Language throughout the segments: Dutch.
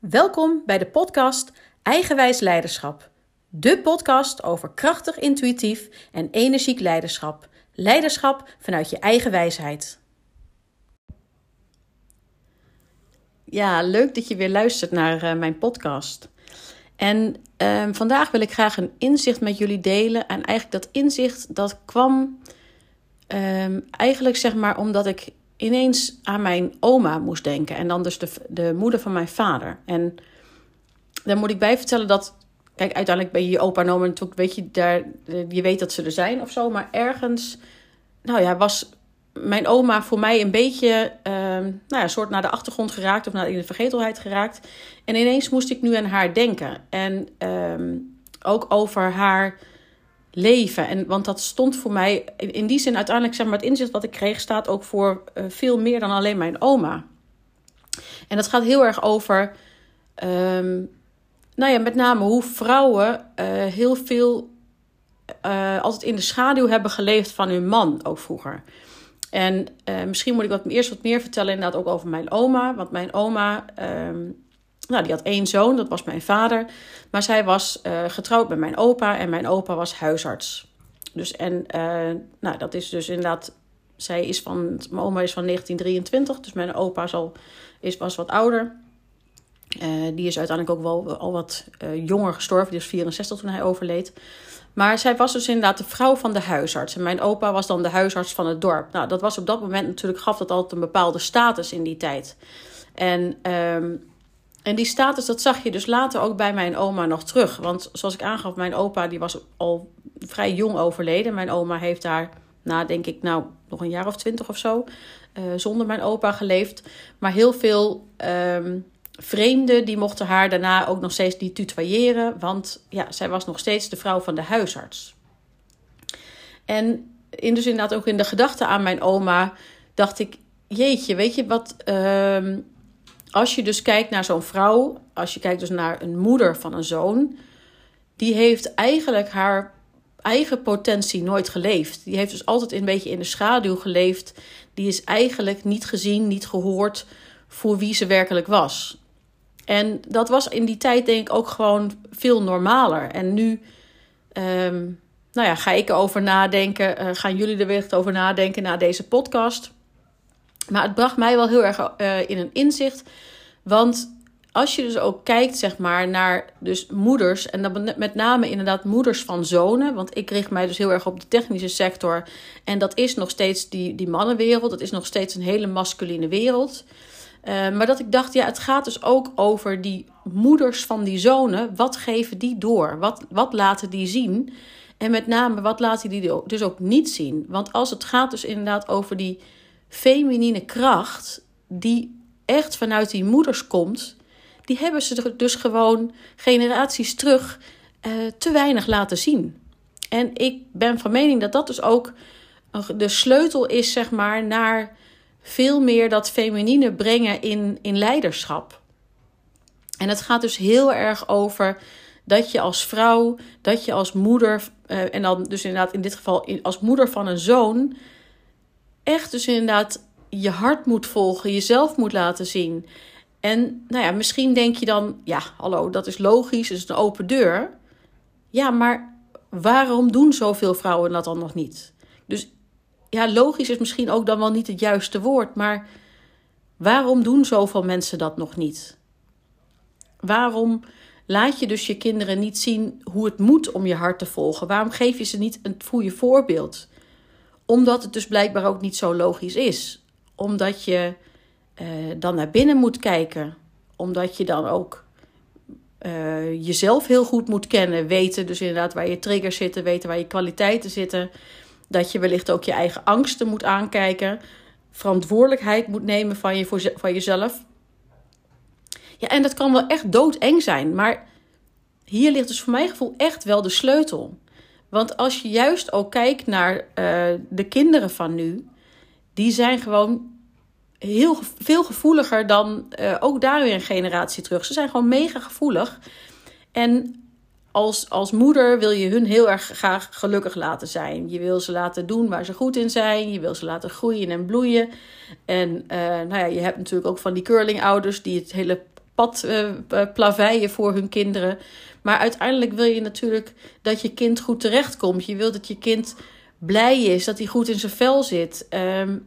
Welkom bij de podcast Eigenwijs Leiderschap. De podcast over krachtig, intuïtief en energiek leiderschap. Leiderschap vanuit je eigen wijsheid. Ja, leuk dat je weer luistert naar uh, mijn podcast. En uh, vandaag wil ik graag een inzicht met jullie delen. En eigenlijk dat inzicht dat kwam uh, eigenlijk zeg maar omdat ik ineens aan mijn oma moest denken. En dan dus de, de moeder van mijn vader. En daar moet ik bij vertellen dat. Kijk, uiteindelijk ben je je opa en oma natuurlijk, weet je, daar, je weet dat ze er zijn of zo. Maar ergens, nou ja, was mijn oma voor mij een beetje, uh, nou ja, soort naar de achtergrond geraakt of naar in de vergetelheid geraakt. En ineens moest ik nu aan haar denken. En uh, ook over haar leven. En, want dat stond voor mij, in die zin uiteindelijk, zeg maar, het inzicht wat ik kreeg, staat ook voor uh, veel meer dan alleen mijn oma. En dat gaat heel erg over, um, nou ja, met name hoe vrouwen uh, heel veel uh, altijd in de schaduw hebben geleefd van hun man, ook vroeger. En misschien moet ik wat, eerst wat meer vertellen, inderdaad ook over mijn oma. Want mijn oma, um, nou, die had één zoon, dat was mijn vader. Maar zij was uh, getrouwd met mijn opa en mijn opa was huisarts. Dus en, uh, nou, dat is dus inderdaad, zij is van, mijn oma is van 1923, dus mijn opa is al, is, was wat ouder. Uh, die is uiteindelijk ook wel al wat jonger gestorven, die was 64 toen hij overleed. Maar zij was dus inderdaad de vrouw van de huisarts. En mijn opa was dan de huisarts van het dorp. Nou, dat was op dat moment natuurlijk, gaf dat altijd een bepaalde status in die tijd. En um, en die status, dat zag je dus later ook bij mijn oma nog terug. Want zoals ik aangaf, mijn opa die was al vrij jong overleden. Mijn oma heeft daar, na denk ik, nou nog een jaar of twintig of zo, uh, zonder mijn opa geleefd. Maar heel veel um, vreemden die mochten haar daarna ook nog steeds niet tutoyeren. Want ja, zij was nog steeds de vrouw van de huisarts. En in, dus inderdaad ook in de gedachte aan mijn oma dacht ik, jeetje, weet je wat... Uh, als je dus kijkt naar zo'n vrouw, als je kijkt dus naar een moeder van een zoon, die heeft eigenlijk haar eigen potentie nooit geleefd. Die heeft dus altijd een beetje in de schaduw geleefd. Die is eigenlijk niet gezien, niet gehoord voor wie ze werkelijk was. En dat was in die tijd denk ik ook gewoon veel normaler. En nu um, nou ja, ga ik erover nadenken. Uh, gaan jullie er weer over nadenken na deze podcast? Maar het bracht mij wel heel erg uh, in een inzicht. Want als je dus ook kijkt, zeg maar, naar dus moeders, en dan met name inderdaad moeders van zonen, want ik richt mij dus heel erg op de technische sector, en dat is nog steeds die, die mannenwereld, dat is nog steeds een hele masculine wereld. Uh, maar dat ik dacht, ja, het gaat dus ook over die moeders van die zonen. Wat geven die door? Wat, wat laten die zien? En met name, wat laten die dus ook niet zien? Want als het gaat dus inderdaad over die feminine kracht, die echt vanuit die moeders komt, die hebben ze dus gewoon generaties terug uh, te weinig laten zien. En ik ben van mening dat dat dus ook de sleutel is, zeg maar, naar veel meer dat feminine brengen in, in leiderschap. En het gaat dus heel erg over dat je als vrouw, dat je als moeder, uh, en dan dus inderdaad in dit geval als moeder van een zoon, echt dus inderdaad je hart moet volgen, jezelf moet laten zien. En nou ja, misschien denk je dan, ja, hallo, dat is logisch, dat is een open deur. Ja, maar waarom doen zoveel vrouwen dat dan nog niet? Dus ja, logisch is misschien ook dan wel niet het juiste woord, maar waarom doen zoveel mensen dat nog niet? Waarom laat je dus je kinderen niet zien hoe het moet om je hart te volgen? Waarom geef je ze niet een goede voorbeeld? Omdat het dus blijkbaar ook niet zo logisch is. Omdat je uh, dan naar binnen moet kijken. Omdat je dan ook uh, jezelf heel goed moet kennen. Weten dus inderdaad waar je triggers zitten. Weten waar je kwaliteiten zitten. Dat je wellicht ook je eigen angsten moet aankijken. Verantwoordelijkheid moet nemen van, je, voor, van jezelf. Ja, en dat kan wel echt doodeng zijn. Maar hier ligt dus voor mijn gevoel echt wel de sleutel. Want als je juist ook kijkt naar uh, de kinderen van nu, die zijn gewoon heel veel gevoeliger dan uh, ook daar weer een generatie terug. Ze zijn gewoon mega gevoelig. En als, als moeder wil je hun heel erg graag gelukkig laten zijn. Je wil ze laten doen waar ze goed in zijn. Je wil ze laten groeien en bloeien. En uh, nou ja, je hebt natuurlijk ook van die curlingouders die het hele pad uh, plaveien voor hun kinderen. Maar uiteindelijk wil je natuurlijk dat je kind goed terechtkomt. Je wilt dat je kind blij is, dat hij goed in zijn vel zit. Ehm,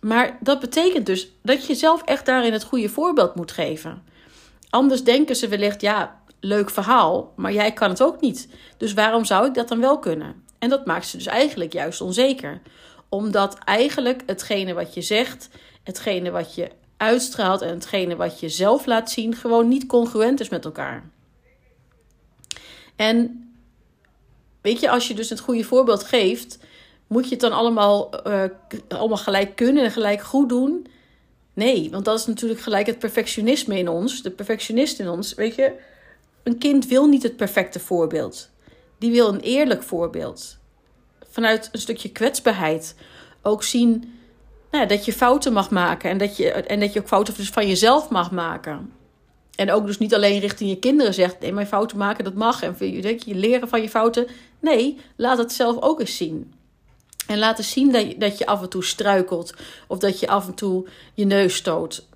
maar dat betekent dus dat je zelf echt daarin het goede voorbeeld moet geven. Anders denken ze wellicht, ja, leuk verhaal, maar jij kan het ook niet. Dus waarom zou ik dat dan wel kunnen? En dat maakt ze dus eigenlijk juist onzeker. Omdat eigenlijk hetgene wat je zegt, hetgene wat je uitstraalt en hetgene wat je zelf laat zien, gewoon niet congruent is met elkaar. En weet je, als je dus het goede voorbeeld geeft, moet je het dan allemaal, uh, allemaal gelijk kunnen en gelijk goed doen? Nee, want dat is natuurlijk gelijk het perfectionisme in ons, de perfectionist in ons. Weet je, een kind wil niet het perfecte voorbeeld. Die wil een eerlijk voorbeeld. Vanuit een stukje kwetsbaarheid. Ook zien nou, dat je fouten mag maken en dat je, en dat je ook fouten dus van jezelf mag maken. En ook dus niet alleen richting je kinderen zegt: nee, mijn fouten maken, dat mag. En je, je leren van je fouten. Nee, laat het zelf ook eens zien. En laten zien dat je, dat je af en toe struikelt. Of dat je af en toe je neus stoot.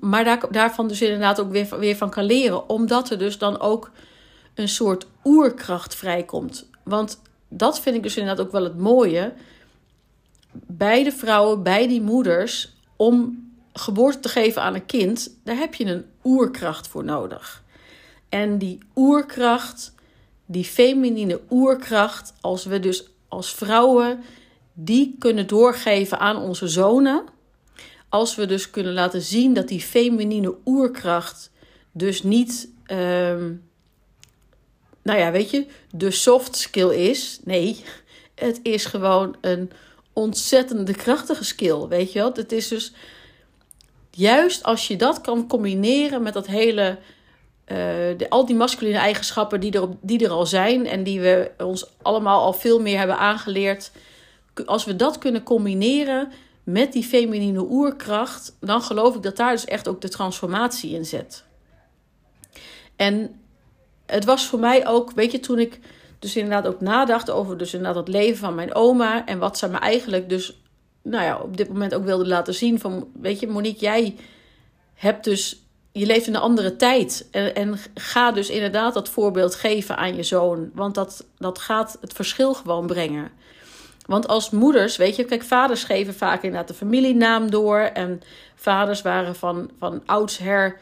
Maar daar, daarvan dus inderdaad ook weer, weer van kan leren. Omdat er dus dan ook een soort oerkracht vrijkomt. Want dat vind ik dus inderdaad ook wel het mooie. Bij de vrouwen, bij die moeders. Om geboorte te geven aan een kind. Daar heb je een oerkracht voor nodig. En die oerkracht, die feminine oerkracht. Als we dus als vrouwen die kunnen doorgeven aan onze zonen. Als we dus kunnen laten zien dat die feminine oerkracht dus niet, um, nou ja, weet je, de soft skill is. Nee, het is gewoon een ontzettende krachtige skill, weet je wel. Het is dus juist als je dat kan combineren met dat hele, de, al die masculine eigenschappen die er, die er al zijn en die we ons allemaal al veel meer hebben aangeleerd als we dat kunnen combineren met die feminine oerkracht, dan geloof ik dat daar dus echt ook de transformatie in zit. En het was voor mij ook, weet je, toen ik dus inderdaad ook nadacht over dus inderdaad het leven van mijn oma en wat ze me eigenlijk dus, nou ja, op dit moment ook wilde laten zien van, weet je, Monique, jij hebt dus, je leeft in een andere tijd en, en ga dus inderdaad dat voorbeeld geven aan je zoon, want dat, dat gaat het verschil gewoon brengen. Want als moeders, weet je, kijk, vaders geven vaak inderdaad de familienaam door. En vaders waren van, van oudsher.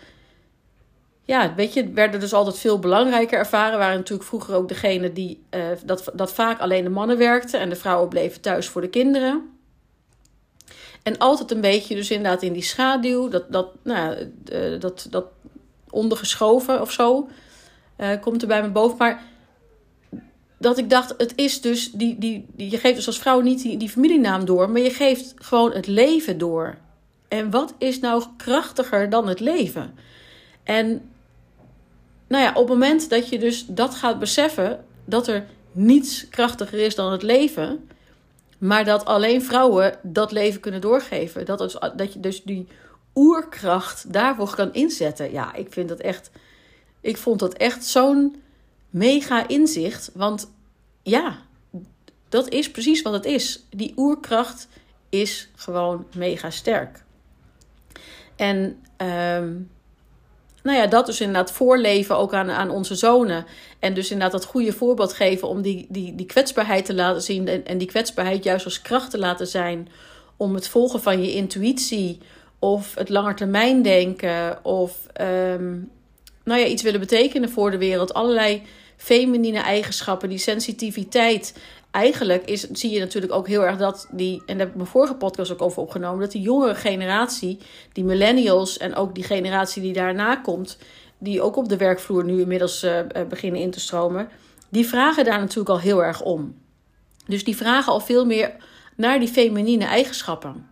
Ja, weet je, werden dus altijd veel belangrijker ervaren. Waren natuurlijk vroeger ook degene die uh, dat, dat vaak alleen de mannen werkten. En de vrouwen bleven thuis voor de kinderen. En altijd een beetje, dus inderdaad in die schaduw, dat, dat, nou, uh, dat, dat ondergeschoven of zo. Uh, komt er bij me boven. Maar dat ik dacht, het is dus, die, die, die, je geeft dus als vrouw niet die, die familienaam door, maar je geeft gewoon het leven door. En wat is nou krachtiger dan het leven? En nou ja, op het moment dat je dus dat gaat beseffen, dat er niets krachtiger is dan het leven, maar dat alleen vrouwen dat leven kunnen doorgeven, dat, is, dat je dus die oerkracht daarvoor kan inzetten. Ja, ik vind dat echt, ik vond dat echt zo'n mega inzicht. Want ja, dat is precies wat het is. Die oerkracht is gewoon mega sterk. En um, nou ja, dat dus inderdaad voorleven ook aan, aan onze zonen. En dus inderdaad dat goede voorbeeld geven om die, die, die kwetsbaarheid te laten zien. En, en die kwetsbaarheid juist als kracht te laten zijn. Om het volgen van je intuïtie. Of het langetermijndenken. Of um, nou ja, iets willen betekenen voor de wereld. Allerlei feminine eigenschappen, die sensitiviteit. Eigenlijk is, zie je natuurlijk ook heel erg dat die, en daar heb ik mijn vorige podcast ook over opgenomen, dat die jongere generatie, die millennials en ook die generatie die daarna komt, die ook op de werkvloer nu inmiddels uh, beginnen in te stromen, die vragen daar natuurlijk al heel erg om. Dus die vragen al veel meer naar die feminine eigenschappen.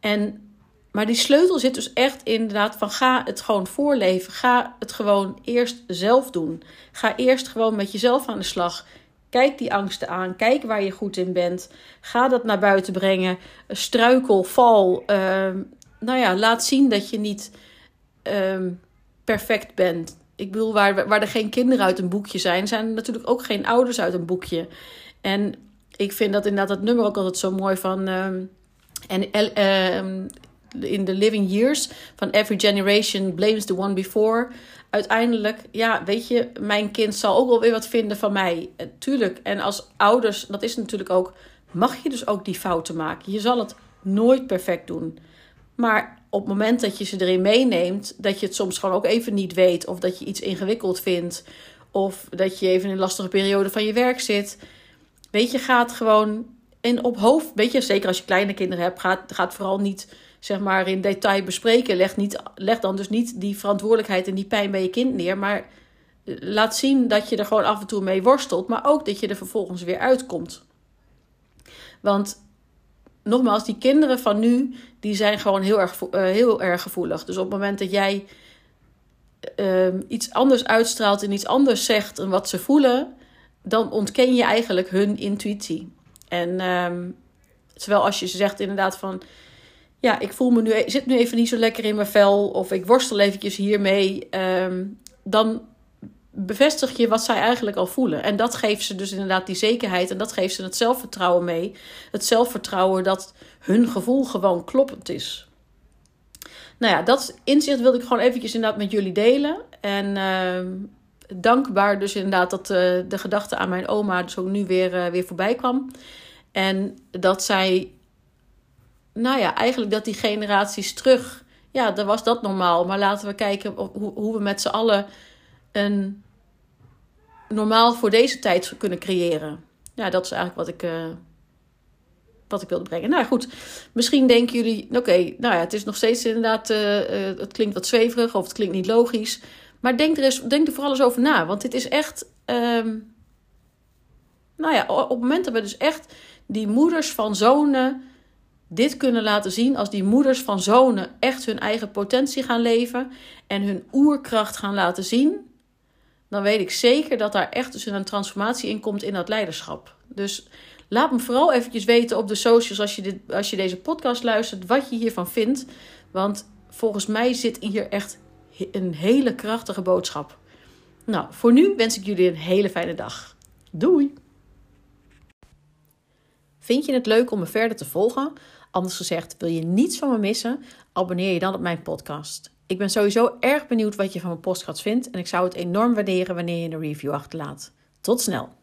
En maar die sleutel zit dus echt inderdaad van ga het gewoon voorleven. Ga het gewoon eerst zelf doen. Ga eerst gewoon met jezelf aan de slag. Kijk die angsten aan. Kijk waar je goed in bent. Ga dat naar buiten brengen. Struikel, val. Uh, nou ja, laat zien dat je niet uh, perfect bent. Ik bedoel, waar, waar er geen kinderen uit een boekje zijn, zijn er natuurlijk ook geen ouders uit een boekje. En ik vind dat inderdaad dat nummer ook altijd zo mooi van. Uh, en in the living years van every generation blames the one before. Uiteindelijk, ja, weet je, mijn kind zal ook wel weer wat vinden van mij. Eh, tuurlijk. En als ouders, dat is natuurlijk ook, mag je dus ook die fouten maken. Je zal het nooit perfect doen. Maar op het moment dat je ze erin meeneemt, dat je het soms gewoon ook even niet weet, of dat je iets ingewikkeld vindt, of dat je even in een lastige periode van je werk zit. Weet je, gaat gewoon in op hoofd, weet je, zeker als je kleine kinderen hebt, gaat, gaat vooral niet zeg maar in detail bespreken. Leg, niet, leg dan dus niet die verantwoordelijkheid en die pijn bij je kind neer, maar laat zien dat je er gewoon af en toe mee worstelt, maar ook dat je er vervolgens weer uitkomt. Want nogmaals, die kinderen van nu, die zijn gewoon heel erg, uh, heel erg gevoelig. Dus op het moment dat jij uh, iets anders uitstraalt en iets anders zegt en wat ze voelen, dan ontken je eigenlijk hun intuïtie. En um, terwijl als je zegt inderdaad van, ja, ik voel me nu, e-, zit nu even niet zo lekker in mijn vel, of ik worstel eventjes hiermee, um, dan bevestig je wat zij eigenlijk al voelen. En dat geeft ze dus inderdaad die zekerheid en dat geeft ze het zelfvertrouwen mee. Het zelfvertrouwen dat hun gevoel gewoon kloppend is. Nou ja, dat inzicht wilde ik gewoon eventjes inderdaad met jullie delen. En uh, dankbaar dus inderdaad dat uh, de gedachte aan mijn oma dus ook nu weer, uh, weer voorbij kwam. En dat zij, nou ja, eigenlijk dat die generaties terug, ja, dan was dat normaal. Maar laten we kijken hoe, hoe we met z'n allen een normaal voor deze tijd kunnen creëren. Ja, dat is eigenlijk wat ik, uh, wat ik wilde brengen. Nou goed, misschien denken jullie, oké, nou ja, het is nog steeds inderdaad, uh, uh, het klinkt wat zweverig of het klinkt niet logisch. Maar denk er, eens, denk er vooral eens over na, want dit is echt, um, nou ja, op het moment dat we dus echt die moeders van zonen dit kunnen laten zien, als die moeders van zonen echt hun eigen potentie gaan leven en hun oerkracht gaan laten zien, dan weet ik zeker dat daar echt dus een transformatie in komt in dat leiderschap. Dus laat me vooral eventjes weten op de socials als je, dit, als je deze podcast luistert, wat je hiervan vindt. Want volgens mij zit hier echt een hele krachtige boodschap. Nou, voor nu wens ik jullie een hele fijne dag. Doei! Vind je het leuk om me verder te volgen? Anders gezegd, wil je niets van me missen? Abonneer je dan op mijn podcast. Ik ben sowieso erg benieuwd wat je van mijn podcast vindt en ik zou het enorm waarderen wanneer je een review achterlaat. Tot snel!